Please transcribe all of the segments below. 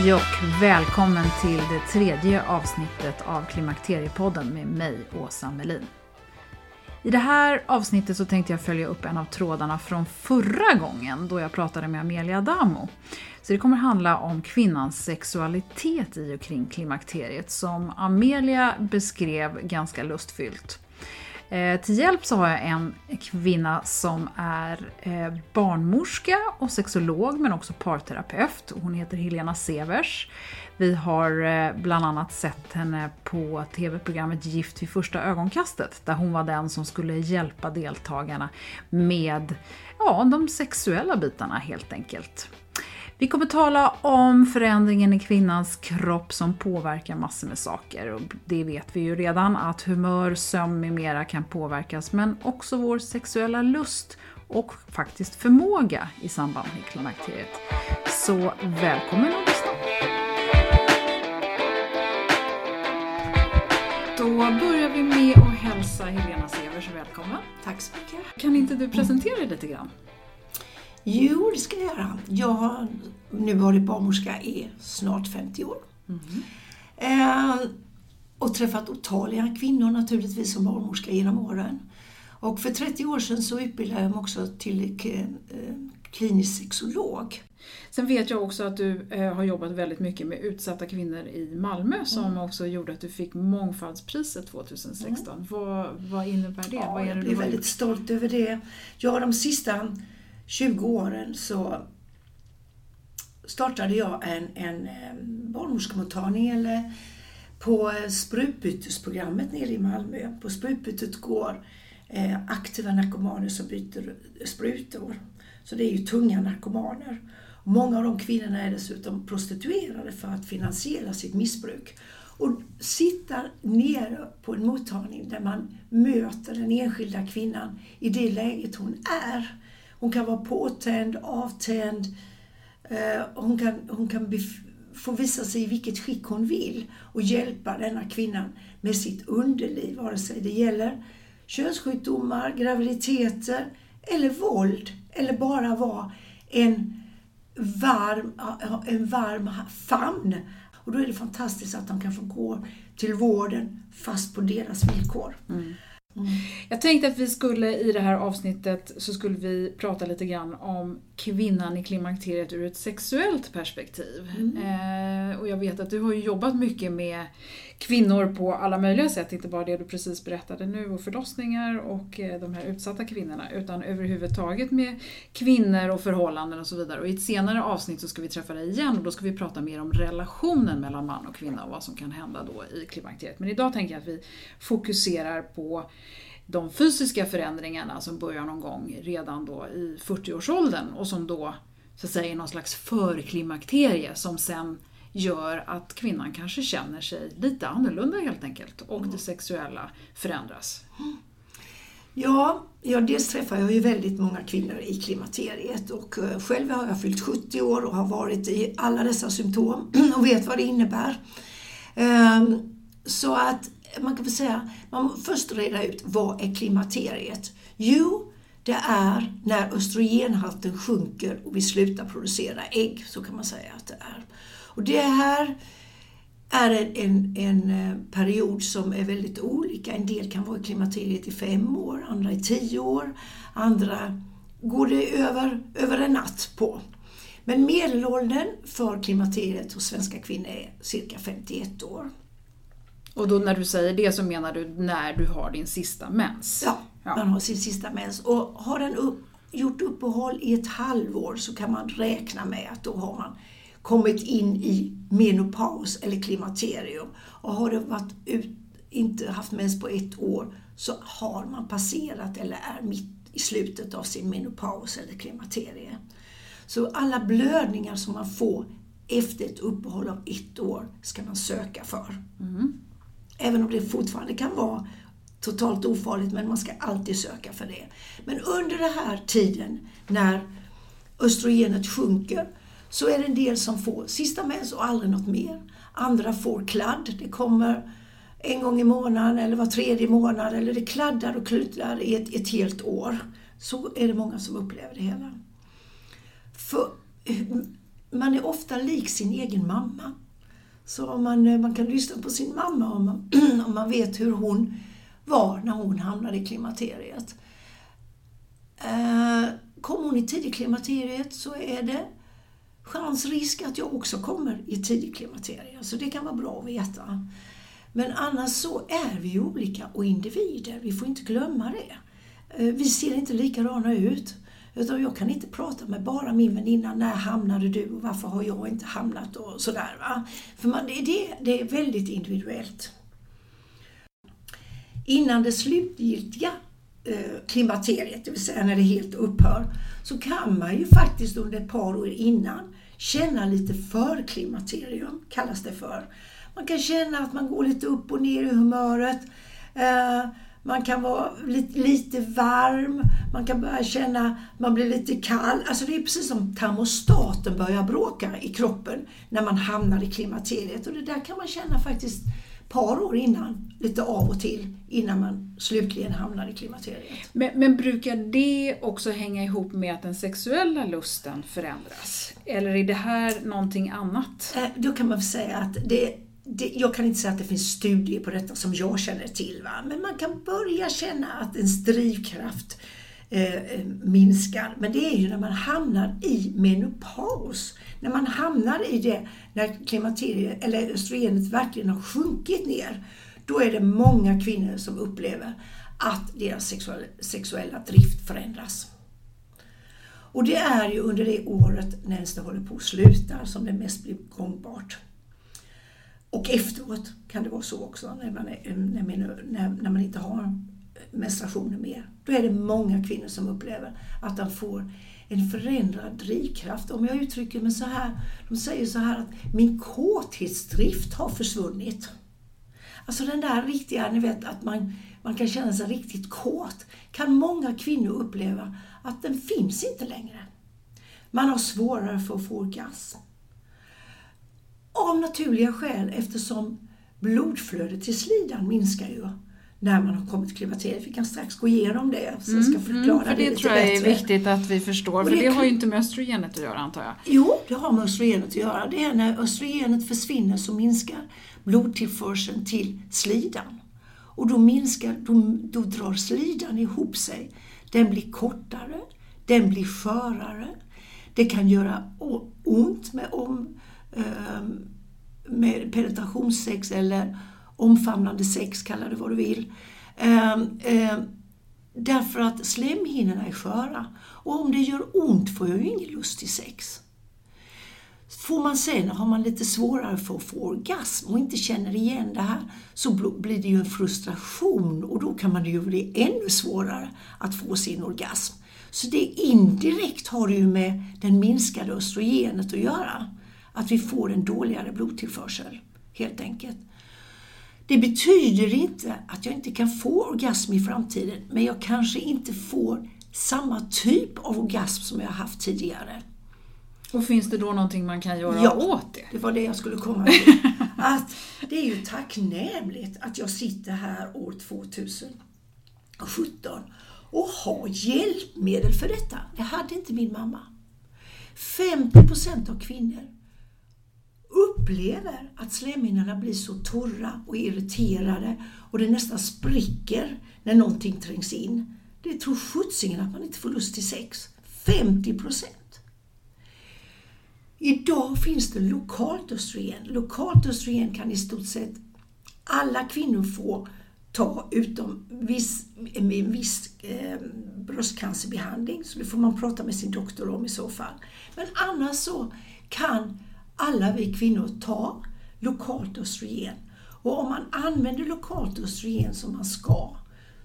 Hej och välkommen till det tredje avsnittet av Klimakteriepodden med mig, Åsa Melin. I det här avsnittet så tänkte jag följa upp en av trådarna från förra gången då jag pratade med Amelia Adamo. Så det kommer handla om kvinnans sexualitet i och kring klimakteriet som Amelia beskrev ganska lustfyllt. Eh, till hjälp så har jag en kvinna som är eh, barnmorska och sexolog men också parterapeut. Hon heter Helena Severs. Vi har eh, bland annat sett henne på tv-programmet Gift vid första ögonkastet där hon var den som skulle hjälpa deltagarna med ja, de sexuella bitarna helt enkelt. Vi kommer tala om förändringen i kvinnans kropp som påverkar massor med saker. Och det vet vi ju redan att humör, sömn med mera kan påverkas men också vår sexuella lust och faktiskt förmåga i samband med klimakteriet. Så välkommen att lyssna! Då börjar vi med att hälsa Helena Severs välkommen. Tack så mycket. Kan inte du presentera dig lite grann? Jo, det ska jag göra. Jag har nu varit barnmorska i snart 50 år. Mm. Eh, och träffat otaliga kvinnor naturligtvis som barnmorska genom åren. Och för 30 år sedan så utbildade jag mig också till eh, klinisk sexolog. Sen vet jag också att du eh, har jobbat väldigt mycket med utsatta kvinnor i Malmö som mm. också gjorde att du fick Mångfaldspriset 2016. Mm. Vad, vad innebär det? Ja, vad är jag det blir väldigt stolt över det. Ja, de sista 20 åren så startade jag en, en eh, barnmorskemottagning eller på eh, sprutbytesprogrammet nere i Malmö. På sprutbytet går eh, aktiva narkomaner som byter sprutor. Så det är ju tunga narkomaner. Många av de kvinnorna är dessutom prostituerade för att finansiera sitt missbruk. Och sitta nere på en mottagning där man möter den enskilda kvinnan i det läget hon är hon kan vara påtänd, avtänd. Eh, hon kan, hon kan få visa sig i vilket skick hon vill och hjälpa denna kvinnan med sitt underliv, vare sig det gäller könssjukdomar, graviditeter eller våld eller bara vara en varm, eh, en varm famn. Och då är det fantastiskt att de kan få gå till vården fast på deras villkor. Mm. Mm. Jag tänkte att vi skulle i det här avsnittet så skulle vi prata lite grann om kvinnan i klimakteriet ur ett sexuellt perspektiv. Mm. Eh, och jag vet att du har jobbat mycket med kvinnor på alla möjliga sätt, inte bara det du precis berättade nu och förlossningar och eh, de här utsatta kvinnorna, utan överhuvudtaget med kvinnor och förhållanden och så vidare. Och i ett senare avsnitt så ska vi träffa dig igen och då ska vi prata mer om relationen mellan man och kvinna och vad som kan hända då i klimakteriet. Men idag tänker jag att vi fokuserar på de fysiska förändringarna som börjar någon gång redan då i 40-årsåldern och som då så att säga är någon slags förklimakterie som sen gör att kvinnan kanske känner sig lite annorlunda helt enkelt och det sexuella förändras. Ja, ja, dels träffar jag ju väldigt många kvinnor i klimakteriet och eh, själv har jag fyllt 70 år och har varit i alla dessa symptom och vet vad det innebär. Ehm, så att man kan väl säga, man måste först reda ut vad är klimakteriet? Jo, det är när östrogenhalten sjunker och vi slutar producera ägg, så kan man säga att det är. Och det här är en, en, en, eh, period som är väldigt olika. En del kan vara i klimakteriet i fem år, andra i tio år, andra går det över, över en natt på. Men medelåldern för klimakteriet hos svenska kvinnor är cirka 51 år. Och då när du säger det så menar du när du har din sista mens? Ja, ja. man har sin sista mens. Och har den upp, gjort uppehåll i ett halvår så kan man räkna med att då har man kommit in i menopaus eller klimakterium. Och har det varit ut, inte haft mens på ett år så har man passerat eller är mitt i slutet av sin menopaus eller klimakterie. Så alla blödningar som man får efter ett uppehåll av ett år ska man söka för. Mm. Även om det fortfarande kan vara totalt ofarligt, men man ska alltid söka för det. Men under den här tiden när östrogenet sjunker så är det en del som får sista mens och aldrig något mer. Andra får kladd. Det kommer en gång i månaden eller var tredje månad eller det kladdar och kluddar i ett, ett helt år. Så är det många som upplever det hela. För eh, man är ofta lik sin egen mamma. Så man, eh, man kan lyssna på sin mamma om man, om man vet hur hon var när hon hamnade i klimakteriet. Eh, kommer hon i tidigt klimakteriet så är det chans, risk att jag också kommer i tidigt klimakterie. Så det kan vara bra att veta. Men annars så är vi olika och individer. Vi får inte glömma det. Eh, vi ser inte likadana ut. Utan jag kan inte prata med bara min väninna, när hamnade du och varför har jag inte hamnat och sådär. Va? För man, det, det, det är väldigt individuellt. Innan det slutgiltiga eh, klimakteriet, det vill säga när det helt upphör, så kan man ju faktiskt under ett par år innan känna lite förklimakterium, kallas det för. Man kan känna att man går lite upp och ner i humöret. Eh, man kan vara lite, lite varm, man kan börja känna att man blir lite kall. Alltså det är precis som termostaten börjar bråka i kroppen när man hamnar i klimakteriet. Och det där kan man känna faktiskt par år innan, lite av och till, innan man slutligen hamnar i klimakteriet. Men, men, brukar det också hänga ihop med att den sexuella lusten förändras? Eller är det här någonting annat? Eh, då kan man säga att det det, jag kan inte säga att det finns studier på detta som jag känner till, va? men man kan börja känna att ens drivkraft eh, minskar. Men det är ju när man hamnar i menopaus. När man hamnar i det, när klimakteriet eller östrogenet verkligen har sjunkit ner. Då är det många kvinnor som upplever att deras sexuella, sexuella drift förändras. Och det är ju under det året när det håller på att sluta som det mest blir gångbart. Och efteråt kan det vara så också när man, är, när, när man inte har menstruationer mer. Då är det många kvinnor som upplever att de får en förändrad drivkraft. Om jag uttrycker mig så här, de säger så här att min kåthetsdrift har försvunnit. Alltså den där riktiga, ni vet att man, man kan känna sig riktigt kåt, kan många kvinnor uppleva att den finns inte längre. Man har svårare för att få orgasm. Av naturliga skäl eftersom blodflödet till slidan minskar ju när man har kommit till klimakteriet. Vi kan strax gå igenom det så jag ska mm, förklara mm, för det, det lite tror jag är viktigt att vi förstår, för det, det har ju inte med östrogenet att göra antar jag? Jo, det har med östrogenet att göra. Det är när östrogenet försvinner så minskar blodtillförseln till slidan. Och då minskar, då, då drar slidan ihop sig. Den blir kortare, den blir skörare. Det kan göra ont med om Ehm, med penetrationssex eller omfamnande sex, kalla det vad du vill. Ehm, ehm, därför att slemhinnorna är sköra. Och om det gör ont får jag ju ingen lust till sex. Får man sen, har man lite svårare för att få orgasm och inte känner igen det här, så blir det ju en frustration och då kan man ju bli ännu svårare att få sin orgasm. Så det indirekt har det ju med den minskade östrogenet att göra. Att vi får en dåligare blodtillförsel, helt enkelt. Det betyder inte att jag inte kan få orgasm i framtiden, men jag kanske inte får samma typ av orgasm som jag haft tidigare. Och finns det då någonting man kan göra Ja, åt det? Det var det jag skulle komma till. Att det är ju tacknämligt att jag sitter här år 2017 och har hjälpmedel för detta. Det hade inte min mamma. 50% av kvinnor upplever att slemhinnorna blir så torra och irriterade och det nästan spricker när någonting trängs in. Det tror sjuttsingen att man inte får lust till sex. 50 procent! Idag finns det lokalt östrogen. Lokalt östrogen kan i stort sett alla kvinnor få ta utom viss, med en viss eh, bröstcancerbehandling. Så det får man prata med sin doktor om i så fall. Men annars så kan alla vi kvinnor ta lokalt östrogen. Och om man använder lokalt östrogen som man ska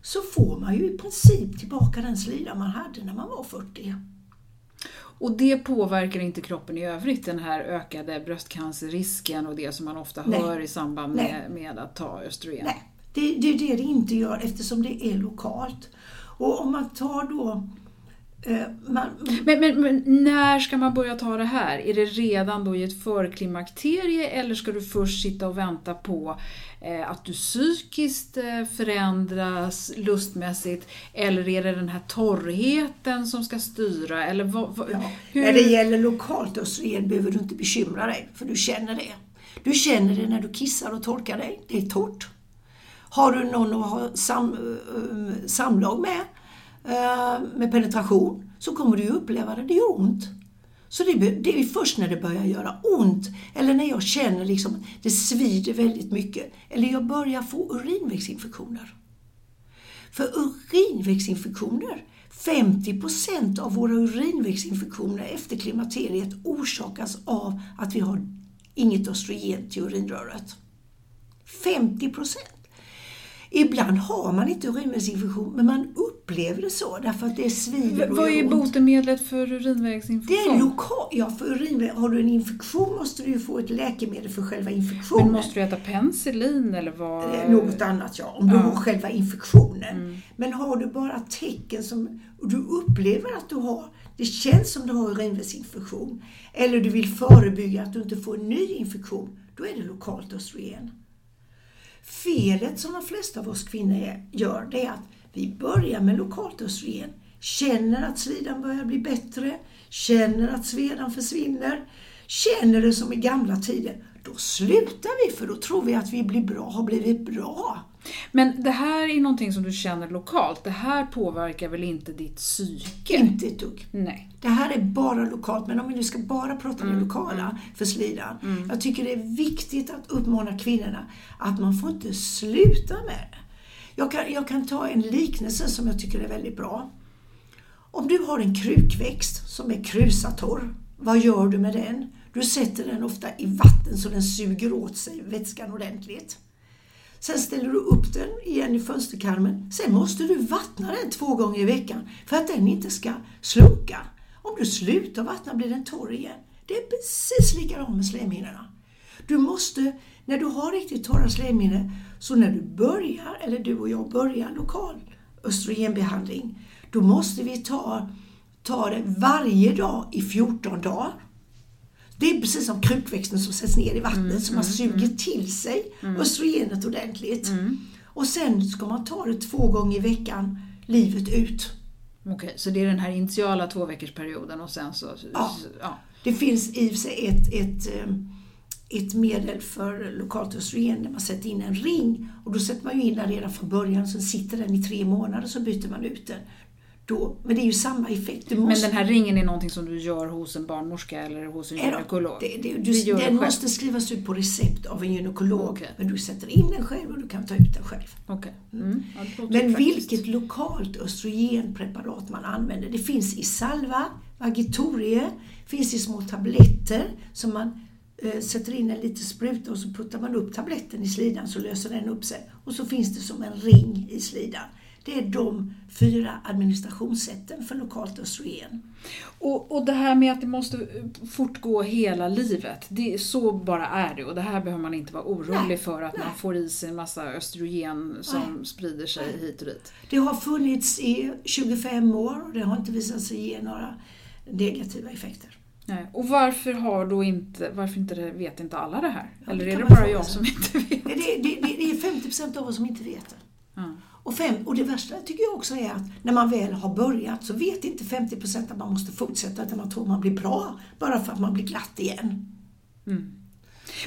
så får man ju i princip tillbaka den slida man hade när man var 40. Och det påverkar inte kroppen i övrigt, den här ökade bröstcancerrisken och det som man ofta Nej. hör i samband med, med att ta östrogen? Nej, det, det är det det inte gör eftersom det är lokalt. Och om man tar då... Eh, man, Men, men, men när ska man börja ta det här? Är det redan då i ett förklimakterie eller ska du först sitta och vänta på eh, att du psykiskt eh, förändras lustmässigt? Eller är det den här torrheten som ska styra? Eller vad, vad, ja, När det gäller lokalt östrogen behöver du inte bekymra dig, för du känner det. Du känner det när du kissar och torkar dig. Det är torrt. Har du någon att ha sam, samlag med, Eh, med penetration, så kommer du ju uppleva det. Det gör ont. Så det, det är först när det börjar göra ont, eller när jag känner liksom det svider väldigt mycket, eller jag börjar få urinvägsinfektioner. För urinvägsinfektioner, 50% av våra urinvägsinfektioner efter klimakteriet orsakas av att vi har inget östrogen till urinröret. 50%! Ibland har man inte urinvägsinfektion, men man upplever det så därför att det svider och vad är botemedlet för Det urinvägsinfektion? är lokal, ja för urinväg, har du en infektion måste du ju få ett läkemedel för själva infektionen. Men måste du äta penicillin eller vad? Eh, Något annat ja, om du Ja. har själva infektionen. Men har du bara tecken som du upplever att du har, det känns som du har urinvägsinfektion, eller du vill förebygga att du inte får en ny infektion, då är det lokalt östrogen. Felet som de flesta av oss kvinnor gör, det är att vi börjar med lokalt östrogen, känner att slidan börjar bli bättre, känner att svedan försvinner, känner det som i gamla tider. Då slutar vi för då tror vi att vi blir bra, har blivit bra. Men det här är någonting som du känner lokalt. Det här påverkar väl inte ditt psyke? Inte ett dugg. Nej. Det här är bara lokalt, men om vi nu ska bara prata det lokala för slidan. Jag tycker det är viktigt att uppmana kvinnorna att man får inte sluta med det. Jag kan, jag kan ta en liknelse som jag tycker är väldigt bra. Om du har en krukväxt som är krusatorr, vad gör du med den? Du sätter den ofta i vatten så den suger åt sig vätskan ordentligt. Sen ställer du upp den igen i fönsterkarmen. Sen måste du vattna den två gånger i veckan för att den inte ska slunka. Om du slutar vattna blir den torr igen. Det är precis likadant med slemhinnorna. Du måste, när du har riktigt torra slemhinnor, så när du börjar, eller du och jag börjar lokal östrogenbehandling, då måste vi ta, ta det varje dag i 14 dagar. Det är precis som krukväxten som sätts ner i vattnet så man suger till sig östrogenet ordentligt. Och sen ska man ta det två gånger i veckan livet ut. Okej, så det är den här initiala två veckors perioden och sen så... Ja. ja. Det finns i och för sig ett, ett, eh, ett medel för lokalt östrogen där man sätter in en ring och då sätter man ju in den redan från början, så sitter den i tre månader så byter man ut den. Då, men det är ju samma effekt. Du Men måste, den här ringen är någonting som du gör hos en barnmorska eller hos en gynekolog? det, det, Du du, den måste skrivas ut på recept av en gynekolog, Okej. men du sätter in den själv och du kan ta ut den själv. Okej. Mm. Ja, det låter Men vilket lokalt östrogenpreparat man använder. Det finns i salva, Vagitorie, finns i små tabletter som man eh, sätter in en liten spruta och så puttar man upp tabletten i slidan så löser den upp sig. Och så finns det som en ring i slidan. Det är de fyra administrationssätten för lokalt östrogen. Och, och det här med att det måste fortgå hela livet, det, så bara är det. Och det här behöver man inte vara orolig Nej, för att nej. man får i sig en massa östrogen som Nej. sprider sig hit och dit. Det har funnits i 25 år och det har inte visat sig ge några negativa effekter. Nej. Och varför har då inte, varför inte det, vet inte alla det här? Ja, Eller det är det bara jag som inte vet? Det, det, det, det är 50% av oss som inte vet det. Ja. Och, fem, och det värsta tycker jag också är att när man väl har börjat så vet inte 50% att man måste fortsätta utan man tror man blir bra bara för att man blir glatt igen. Mm.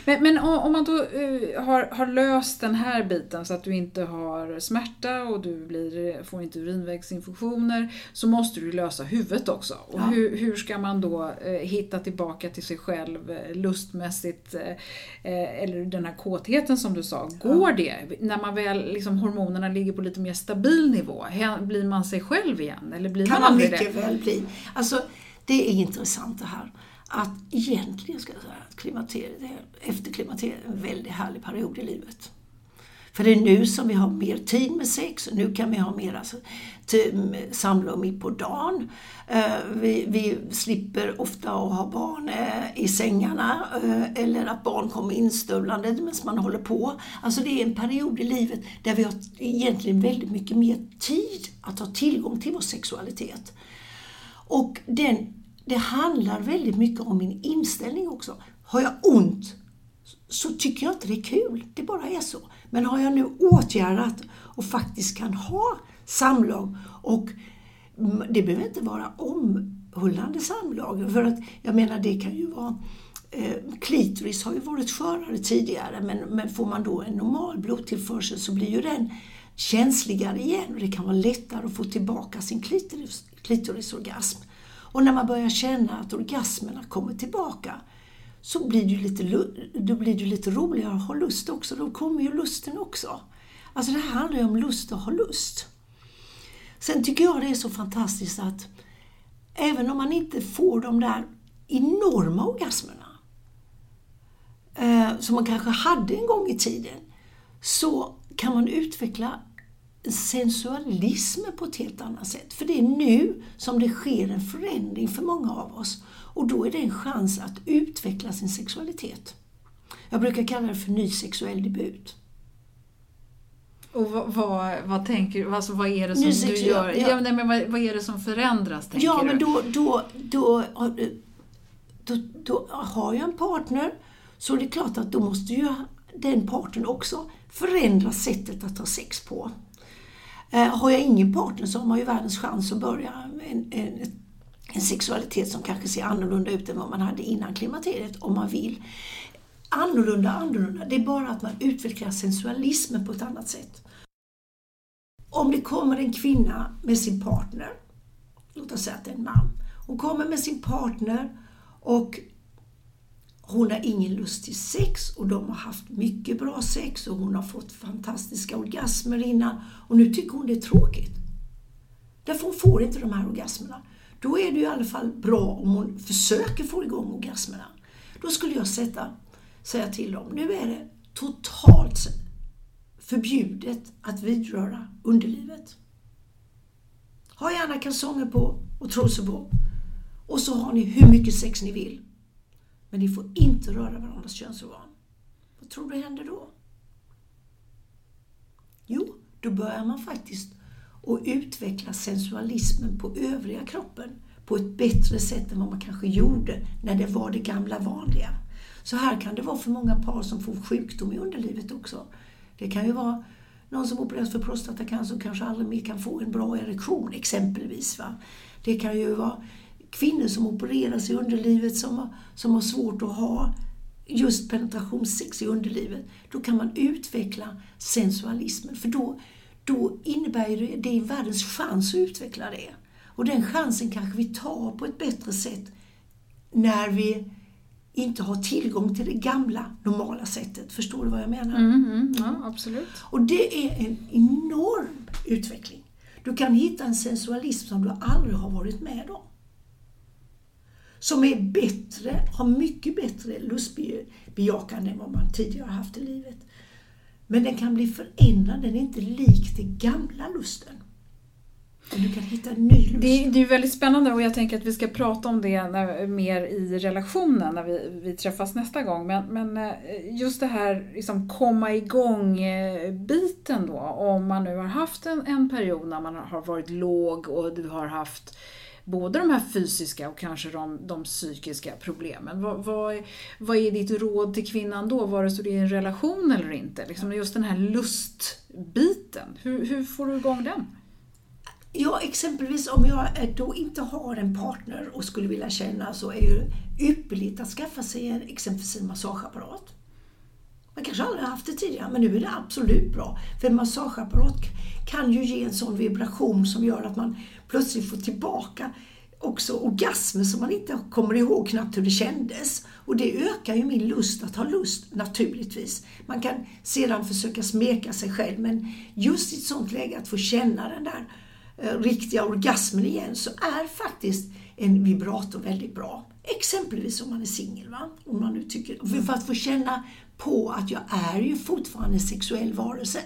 Men, men om man då eh, har, har löst den här biten så att du inte har smärta och du blir, får inte urinvägsinfektioner så måste du lösa huvudet också. Och Ja. hur, hur ska man då eh, hitta tillbaka till sig själv eh, lustmässigt eller den här kåtheten som du sa. Går det? När man väl, liksom, hormonerna ligger på lite mer stabil nivå, blir man sig själv igen? Eller blir kan man man mycket det? väl bli. Alltså, det är intressant det här. Att egentligen ska jag säga att klimakteriet, är- efter klimakteriet är en väldigt härlig period i livet. För det är nu som vi har mer tid med sex och nu kan vi ha mer alltså, samlag mitt på dagen. Eh, vi, vi slipper ofta att ha barn eh, i sängarna eh, eller att barn kommer instövlande medan man håller på. Alltså det är en period i livet där vi har egentligen väldigt mycket mer tid att ha tillgång till vår sexualitet. Och den, det handlar väldigt mycket om min inställning också. Har jag ont så tycker jag inte det är kul. Det bara är så. Men har jag nu åtgärdat och faktiskt kan ha samlag och det behöver inte vara omhullande samlag. För att jag menar det kan ju vara eh, klitoris har ju varit skörare tidigare men, men får man då en normal blodtillförsel så blir ju den känsligare igen och det kan vara lättare att få tillbaka sin klitoris, klitorisorgasm. Och när man börjar känna att orgasmerna kommer tillbaka så blir det ju lite, då blir det ju lite roligare att ha lust också. Då kommer ju lusten också. Alltså det här handlar ju om lust att ha lust. Sen tycker jag det är så fantastiskt att även om man inte får de där enorma orgasmerna eh, som man kanske hade en gång i tiden så kan man utveckla sensualismen på ett helt annat sätt. För det är nu som det sker en förändring för många av oss. Och då är det en chans att utveckla sin sexualitet. Jag brukar kalla det för ny sexuell debut. Och vad, vad, vad tänker alltså vad är det som Nu du gör? ja. Ja. nej, men vad, vad är det som förändras tänker Ja, men då, då, då, då, då har jag en partner så det är klart att då måste ju den partnern också förändra sättet att ha sex på. Eh, har jag ingen partner så har man ju världens chans att börja en, en, en sexualitet som kanske ser annorlunda ut än vad man hade innan klimakteriet om man vill. Annorlunda, annorlunda, det är bara att man utvecklar sensualismen på ett annat sätt. Om det kommer en kvinna med sin partner låt oss säga att det är en man. Hon kommer med sin partner och hon har ingen lust till sex och de har haft mycket bra sex och hon har fått fantastiska orgasmer innan och nu tycker hon det är tråkigt. Därför hon får inte de här orgasmerna. Då är det i alla fall bra om hon försöker få igång orgasmerna. Då skulle jag sätta, säga till dem, nu är det totalt förbjudet att vidröra underlivet. Ha gärna kalsonger på och trosor på. Och så har ni hur mycket sex ni vill. Men ni får inte röra varandras könsorgan. Vad tror du händer då? Jo, då börjar man faktiskt att utveckla sensualismen på övriga kroppen på ett bättre sätt än vad man kanske gjorde när det var det gamla vanliga. Så här kan det vara för många par som får sjukdom i underlivet också. Det kan ju vara någon som opereras för prostatacancer och kanske aldrig mer kan få en bra erektion exempelvis. Va? Det kan ju vara kvinnor som opereras i underlivet som har, som har svårt att ha just penetrationssex i underlivet. Då kan man utveckla sensualismen för då, då innebär det, det är världens chans att utveckla det. Och den chansen kanske vi tar på ett bättre sätt när vi inte har tillgång till det gamla normala sättet. Förstår du vad jag menar? Mm, mm, ja, absolut. Och det är en enorm utveckling. Du kan hitta en sensualism som du aldrig har varit med om. Som är bättre, har mycket bättre lustbejakande än vad man tidigare har haft i livet. Men den kan bli förändrad, den är inte lik den gamla lusten. Du kan hitta en ny lust. Det, det är väldigt spännande och jag tänker att vi ska prata om det när, mer i relationen när vi, vi träffas nästa gång. Men, men eh, just det här liksom komma igång-biten eh, då. Om man nu har haft en, en period när man har varit låg och du har haft både de här fysiska och kanske de, de psykiska problemen. Vad, vad, vad, är ditt råd till kvinnan då, vare sig det är en relation eller inte? Liksom just den här lustbiten, hur, hur får du igång den? Ja, exempelvis om jag då inte har en partner och skulle vilja känna så är det ypperligt att skaffa sig en, exempelvis en massageapparat. Man kanske aldrig har haft det tidigare, men nu är det absolut bra. För en massageapparat kan ju ge en sån vibration som gör att man plötsligt få tillbaka också orgasmer som man inte kommer ihåg knappt hur det kändes. Och det ökar ju min lust att ha lust naturligtvis. Man kan sedan försöka smeka sig själv men just i ett sånt läge att få känna den där eh, riktiga orgasmen igen så är faktiskt en vibrator väldigt bra. Exempelvis om man är singel. Om man nu tycker, för att få känna på att jag är ju fortfarande en sexuell varelse.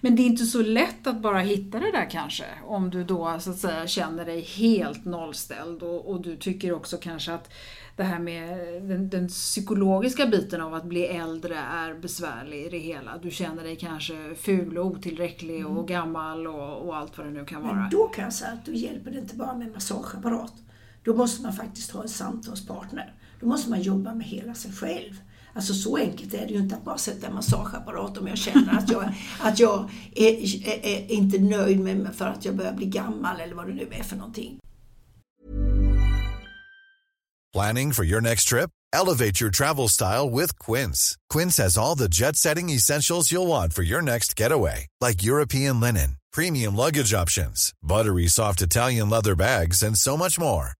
Men det är inte så lätt att bara hitta det där kanske, om du då så att säga känner dig helt nollställd och, och du tycker också kanske att det här med den, den, psykologiska biten av att bli äldre är besvärlig i det hela. Du känner dig kanske ful och otillräcklig och mm. gammal och, och, allt vad det nu kan vara. Men då kan jag säga att då hjälper det inte bara med massageapparat. Då måste man faktiskt ha en samtalspartner. Då måste man jobba med hela sig själv. Alltså så enkelt är det ju inte att bara sätta en massageapparat om jag känner att jag, att jag är, är, är inte nöjd med mig för att jag börjar bli gammal eller vad det nu är för någonting. Planning for your next trip? Elevate your travel style with Quince. Quince has all the jet-setting essentials you'll want for your next getaway. Like European linen, premium luggage options, buttery soft Italian leather bags and so much more.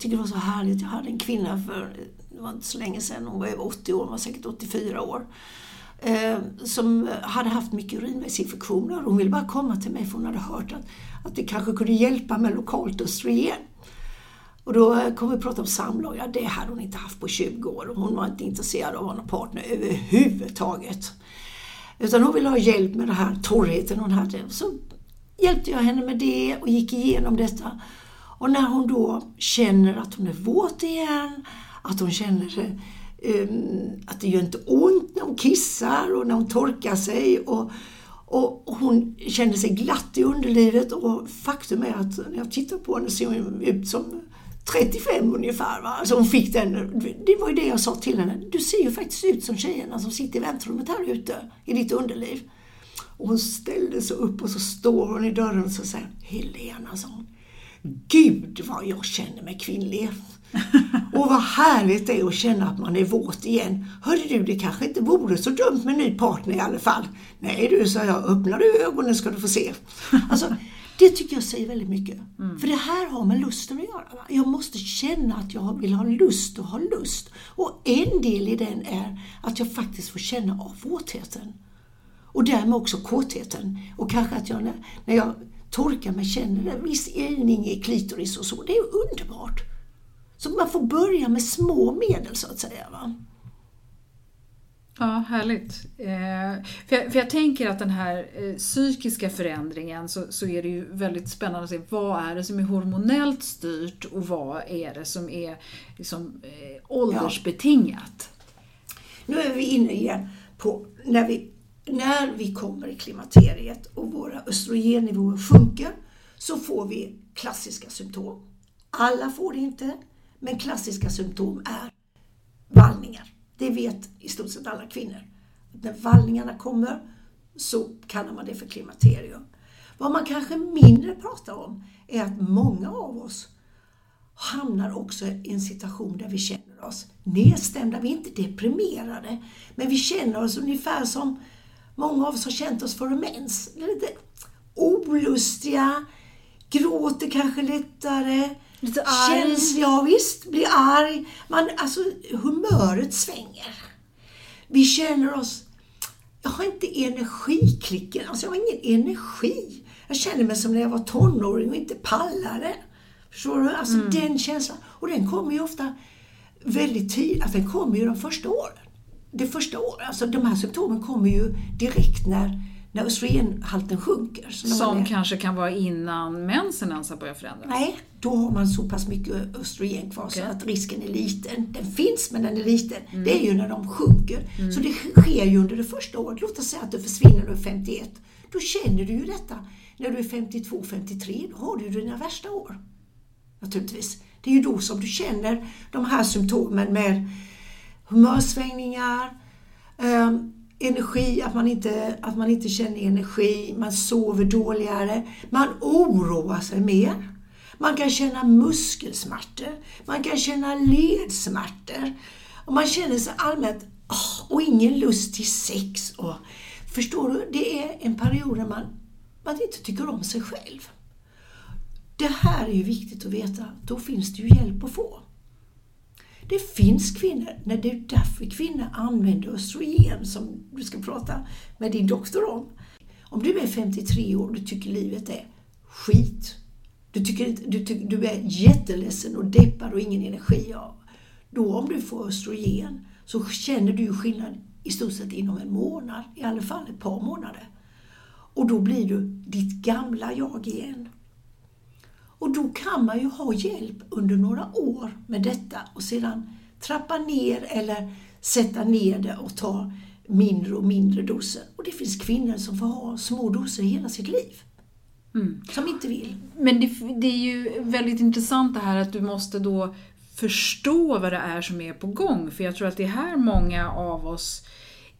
Jag tycker det var så härligt. Jag hade en kvinna för, det var inte så länge sedan, hon var över 80 år, hon var säkert 84 år. Eh, som hade haft mycket urinvägsinfektioner. Hon ville bara komma till mig för hon hade hört att, att det kanske kunde hjälpa med lokalt östrogen. Och då eh, kom vi prata om samlag. Ja, det hade hon inte haft på 20 år hon var inte intresserad av att ha någon partner överhuvudtaget. Utan hon ville ha hjälp med den här torrheten hon hade. Så hjälpte jag henne med det och gick igenom detta. Och när hon då känner att hon är våt igen, att hon känner um, att det gör inte ont när hon kissar och när hon torkar sig och, och, och, hon känner sig glatt i underlivet och faktum är att när jag tittar på henne ser hon ut som 35 ungefär. Va? Alltså hon fick den, det var ju det jag sa till henne. Du ser ju faktiskt ut som tjejerna som sitter i väntrummet här ute i ditt underliv. Och hon ställde sig upp och så står hon i dörren och så säger Helena, sa hon. Gud vad jag känner mig kvinnlig. och vad härligt det är att känna att man är våt igen. Hörde du, det kanske inte vore så dumt med en ny partner i alla fall. Nej du, sa jag, öppnar du ögonen ska du få se. Alltså, det tycker jag säger väldigt mycket. Mm. För det här har med lusten att göra. Jag måste känna att jag vill ha lust och ha lust. Och en del i den är att jag faktiskt får känna av våtheten. Och därmed också kåtheten. Och kanske att jag när jag torkar mig känner en viss ilning i klitoris och så. Det är underbart. Så man får börja med små medel så att säga. Va? Ja, härligt. Eh, för, jag, för jag tänker att den här eh, psykiska förändringen så, så är det ju väldigt spännande att se vad är det som är hormonellt styrt och vad är det som är liksom, eh, åldersbetingat. Ja. Nu är vi inne igen på när vi, när vi kommer i klimakteriet och våra östrogennivåer sjunker så får vi klassiska symptom. Alla får det inte, men klassiska symptom är vallningar. Det vet i stort sett alla kvinnor. När vallningarna kommer så kallar man det för klimakterium. Vad man kanske mindre pratar om är att många av oss hamnar också i en situation där vi känner oss nedstämda. Vi är inte deprimerade, men vi känner oss ungefär som många av oss har känt oss före mens. Lite olustiga, gråter kanske lättare, Lite arg? Känns, ja visst, blir arg. Man, alltså humöret svänger. Vi känner oss, jag har inte energiklicken, alltså jag har ingen energi. Jag känner mig som när jag var tonåring och inte pallade. Förstår du? Alltså mm. den känslan. Och den kommer ju ofta väldigt tidigt, alltså den kommer ju de första åren. Det första året, alltså de här symptomen kommer ju direkt när när östrogenhalten sjunker. Som kanske kan vara innan mensen ens har börjat förändras? Nej, då har man så pass mycket östrogen kvar okay. så att risken är liten. Den finns men den är liten. Mm. Det är ju när de sjunker. Mm. Så det sker ju under det första året. Låt oss säga att du försvinner när du är 51. Då känner du ju detta. När du är 52, 53, då har du dina värsta år. Naturligtvis. Det är ju då som du känner de här symptomen med humörsvängningar, eh, energi, att man, inte, att man inte känner energi, man sover dåligare, man oroar sig mer. Man kan känna muskelsmärtor, man kan känna ledsmärtor och man känner sig allmänt oh, och ingen lust till sex. Och, förstår du? Det är en period där man, man inte tycker om sig själv. Det här är ju viktigt att veta, då finns det ju hjälp att få. Det finns kvinnor, när det är därför kvinnor använder östrogen som du ska prata med din doktor om. Om du är 53 år och du tycker livet är skit, du, tycker, du, du är jätteledsen och deppad och ingen energi av. Då om du får östrogen så känner du skillnad i stort sett inom en månad, i alla fall ett par månader. Och då blir du ditt gamla jag igen. Och då kan man ju ha hjälp under några år med detta och sedan trappa ner eller sätta ner det och ta mindre och mindre doser. Och det finns kvinnor som får ha små doser hela sitt liv. Mm. Som inte vill. Men det, det, är ju väldigt intressant det här att du måste då förstå vad det är som är på gång. För jag tror att det är här många av oss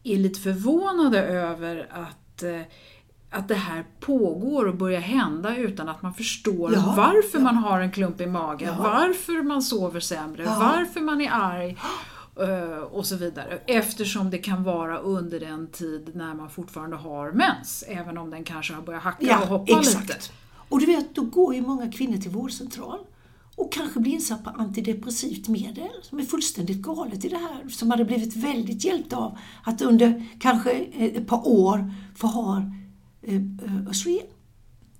är lite förvånade över att eh, att det här pågår och börjar hända utan att man förstår ja, varför ja. man har en klump i magen, ja. varför man sover sämre, varför man är arg eh, och så vidare. Eftersom det kan vara under den tid när man fortfarande har mens, även om den kanske har börjat hacka och hoppa exakt. lite. Och du vet, då går ju många kvinnor till vårdcentral och kanske blir insatt på antidepressivt medel som är fullständigt galet i det här, som hade blivit väldigt hjälpt av att under kanske ett par år få ha östrogen. Eh,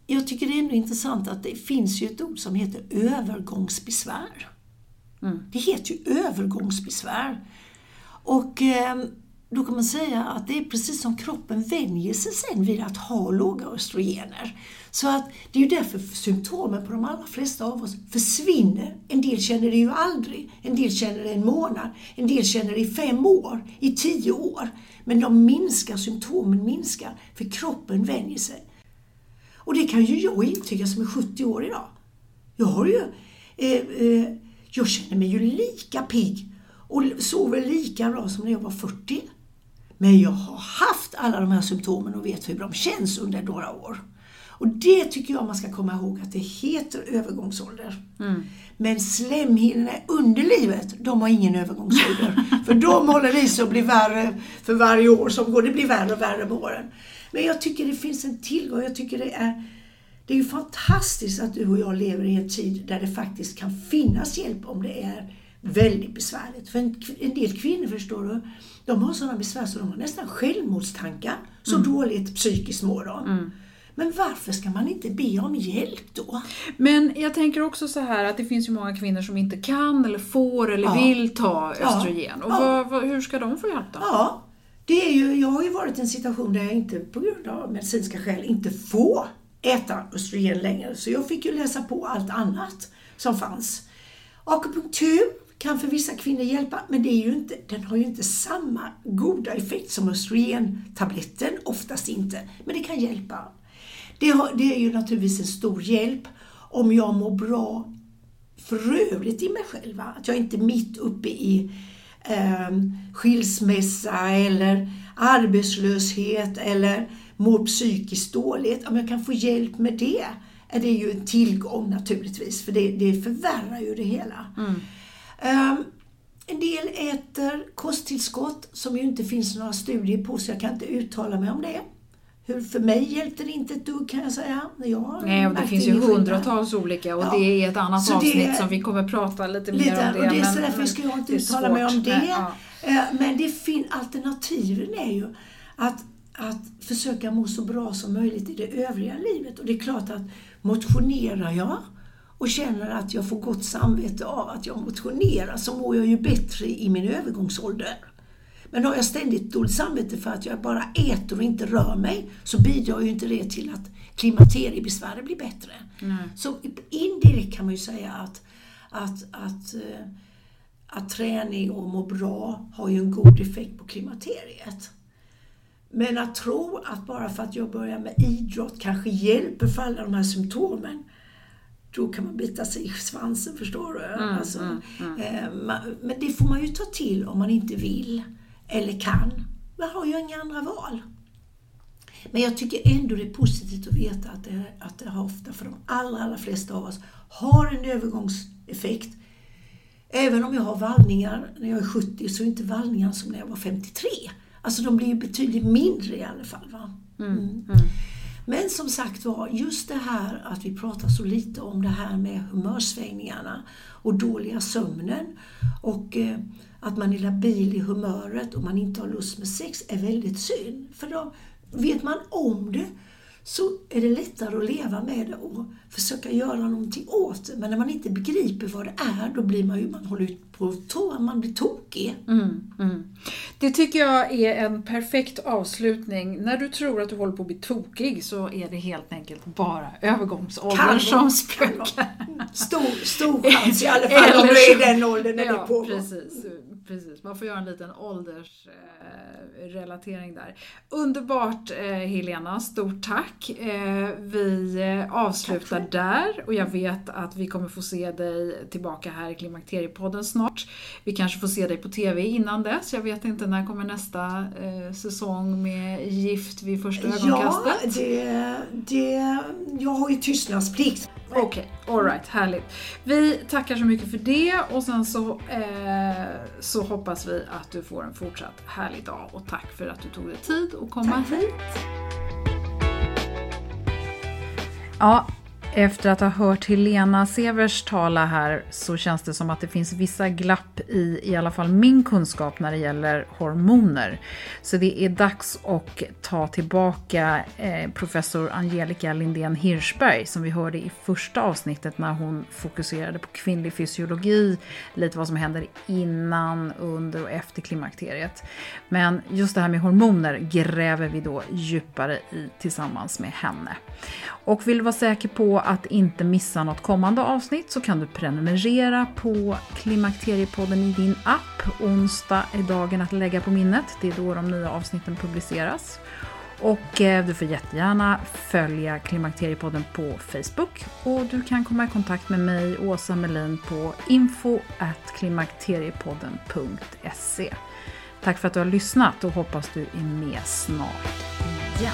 Jag tycker det är ändå intressant att det finns ju ett ord som heter övergångsbesvär. Mm. Det heter ju övergångsbesvär. Och eh, då kan man säga att det är precis som kroppen vänjer sig sen vid att ha låga östrogener. Så att det är ju därför symptomen på de allra flesta av oss försvinner. En del känner det ju aldrig, en del känner det en månad, en del känner det i fem år, i tio år. Men de minskar, symptomen minskar, för kroppen vänjer sig. Och det kan ju jag intyga som är 70 år idag. Jag har ju eh, eh, jag känner mig ju lika pigg och sover lika bra som när jag var 40. Men jag har haft alla de här symptomen och vet hur de känns under några år. Och det tycker jag man ska komma ihåg att det heter övergångsålder. Mm. Men slemhinnorna under livet, de har ingen övergångsålder. för de håller i sig och blir värre för varje år som går. Det blir värre och värre med åren. Men jag tycker det finns en tillgång. Jag tycker det är, det är ju fantastiskt att du och jag lever i en tid där det faktiskt kan finnas hjälp om det är väldigt besvärligt. För en, en del kvinnor, förstår du, de har sådana besvär så de har nästan självmordstankar. Så mm. dåligt psykiskt mår de. Mm. Men varför ska man inte be om hjälp då? Men jag tänker också så här att det finns ju många kvinnor som inte kan eller får eller ja. vill ta östrogen. Ja. Och vad, vad, hur ska de få hjälp då? Ja, det är ju, jag har ju varit i en situation där jag inte på grund av medicinska skäl inte får äta östrogen längre. Så jag fick ju läsa på allt annat som fanns. Akupunktur kan för vissa kvinnor hjälpa, men det är ju inte, den har ju inte samma goda effekt som östrogentabletten, oftast inte. Men det kan hjälpa. Det, har, det är ju naturligtvis en stor hjälp om jag mår bra för övrigt i mig själv. Att jag inte är mitt uppe i eh, skilsmässa eller arbetslöshet eller mår psykiskt dåligt. Om jag kan få hjälp med det är det ju en tillgång naturligtvis, för det, det förvärrar ju det hela. Mm. Um, en del äter kosttillskott som ju inte finns några studier på, så jag kan inte uttala mig om det. Hur för mig hjälpte det inte ett dugg kan jag säga. Jag Nej, och det finns ju hundratals olika och ja. det är ett annat så avsnitt det, som vi kommer prata lite, lite mer om det. Och det är så därför ska jag inte uttala mig om det. Ja. Eh, men det fin alternativen är ju att, att försöka må så bra som möjligt i det övriga livet. Och det är klart att motionerar jag och känner att jag får gott samvete av att jag motionerar så mår jag ju bättre i min övergångsålder. Men har jag ständigt dåligt samvete för att jag bara äter och inte rör mig så bidrar ju inte det till att klimakteriebesväret blir bättre. Mm. Så indirekt kan man ju säga att, att, att, eh, att träning och må bra har ju en god effekt på klimakteriet. Men att tro att bara för att jag börjar med idrott kanske hjälper för alla de här symptomen, då kan man bita sig i svansen, förstår du? Mm, alltså, mm, mm. Eh, men det får man ju ta till om man inte vill eller kan. Man har ju inga andra val. Men jag tycker ändå det är positivt att veta att det, att det ofta för de allra, allra flesta av oss har en övergångseffekt. Även om jag har vallningar när jag är 70 så är inte vallningarna som när jag var 53. Alltså de blir ju betydligt mindre i alla fall. Va? Mm. Men som sagt var, just det här att vi pratar så lite om det här med humörsvängningarna och dåliga sömnen och eh, att man är labil i humöret och man inte har lust med sex är väldigt synd. För då vet man om det så är det lättare att leva med det och försöka göra någonting åt det. Men när man inte begriper vad det är, då blir man ju, man håller på att man blir tokig. Mm, mm. Det tycker jag är en perfekt avslutning. När du tror att du håller på att bli tokig så är det helt enkelt bara övergångsåldern som spökar. Stor, stor chans i alla fall om du är i den åldern när ja, det pågår. Precis precis. Man får göra en liten åldersrelatering där. Underbart eh, Helena, stort tack. Eh, vi eh, avslutar där och jag vet att vi kommer få se dig tillbaka här i Klimakteriepodden snart. Vi kanske får se dig på TV innan dess. Jag vet inte, när kommer nästa säsong med Gift vid första ögonkastet? Ja, det, det, jag har ju tystnadsplikt. Okej, okay, alright, härligt. Vi tackar så mycket för det och sen så, eh, så hoppas vi att du får en fortsatt härlig dag och tack för att du tog dig tid att komma tack. hit. Ja, efter att ha hört Helena Severs tala här så känns det som att det finns vissa glapp i i alla fall min kunskap när det gäller hormoner. Så det är dags att ta tillbaka eh, professor Angelica Lindén Hirschberg som vi hörde i första avsnittet när hon fokuserade på kvinnlig fysiologi, lite vad som händer innan, under och efter klimakteriet. Men just det här med hormoner gräver vi då djupare i tillsammans med henne. Och vill du vara säker på att inte missa något kommande avsnitt så kan du prenumerera på Klimakteriepodden i din app. Onsdag är dagen att lägga på minnet. Det är då de nya avsnitten publiceras. Och eh, du får jättegärna följa Klimakteriepodden på Facebook. Och du kan komma i kontakt med mig, Åsa Melin, på info.klimakteriepodden.se. Tack för att du har lyssnat och hoppas du är med snart igen.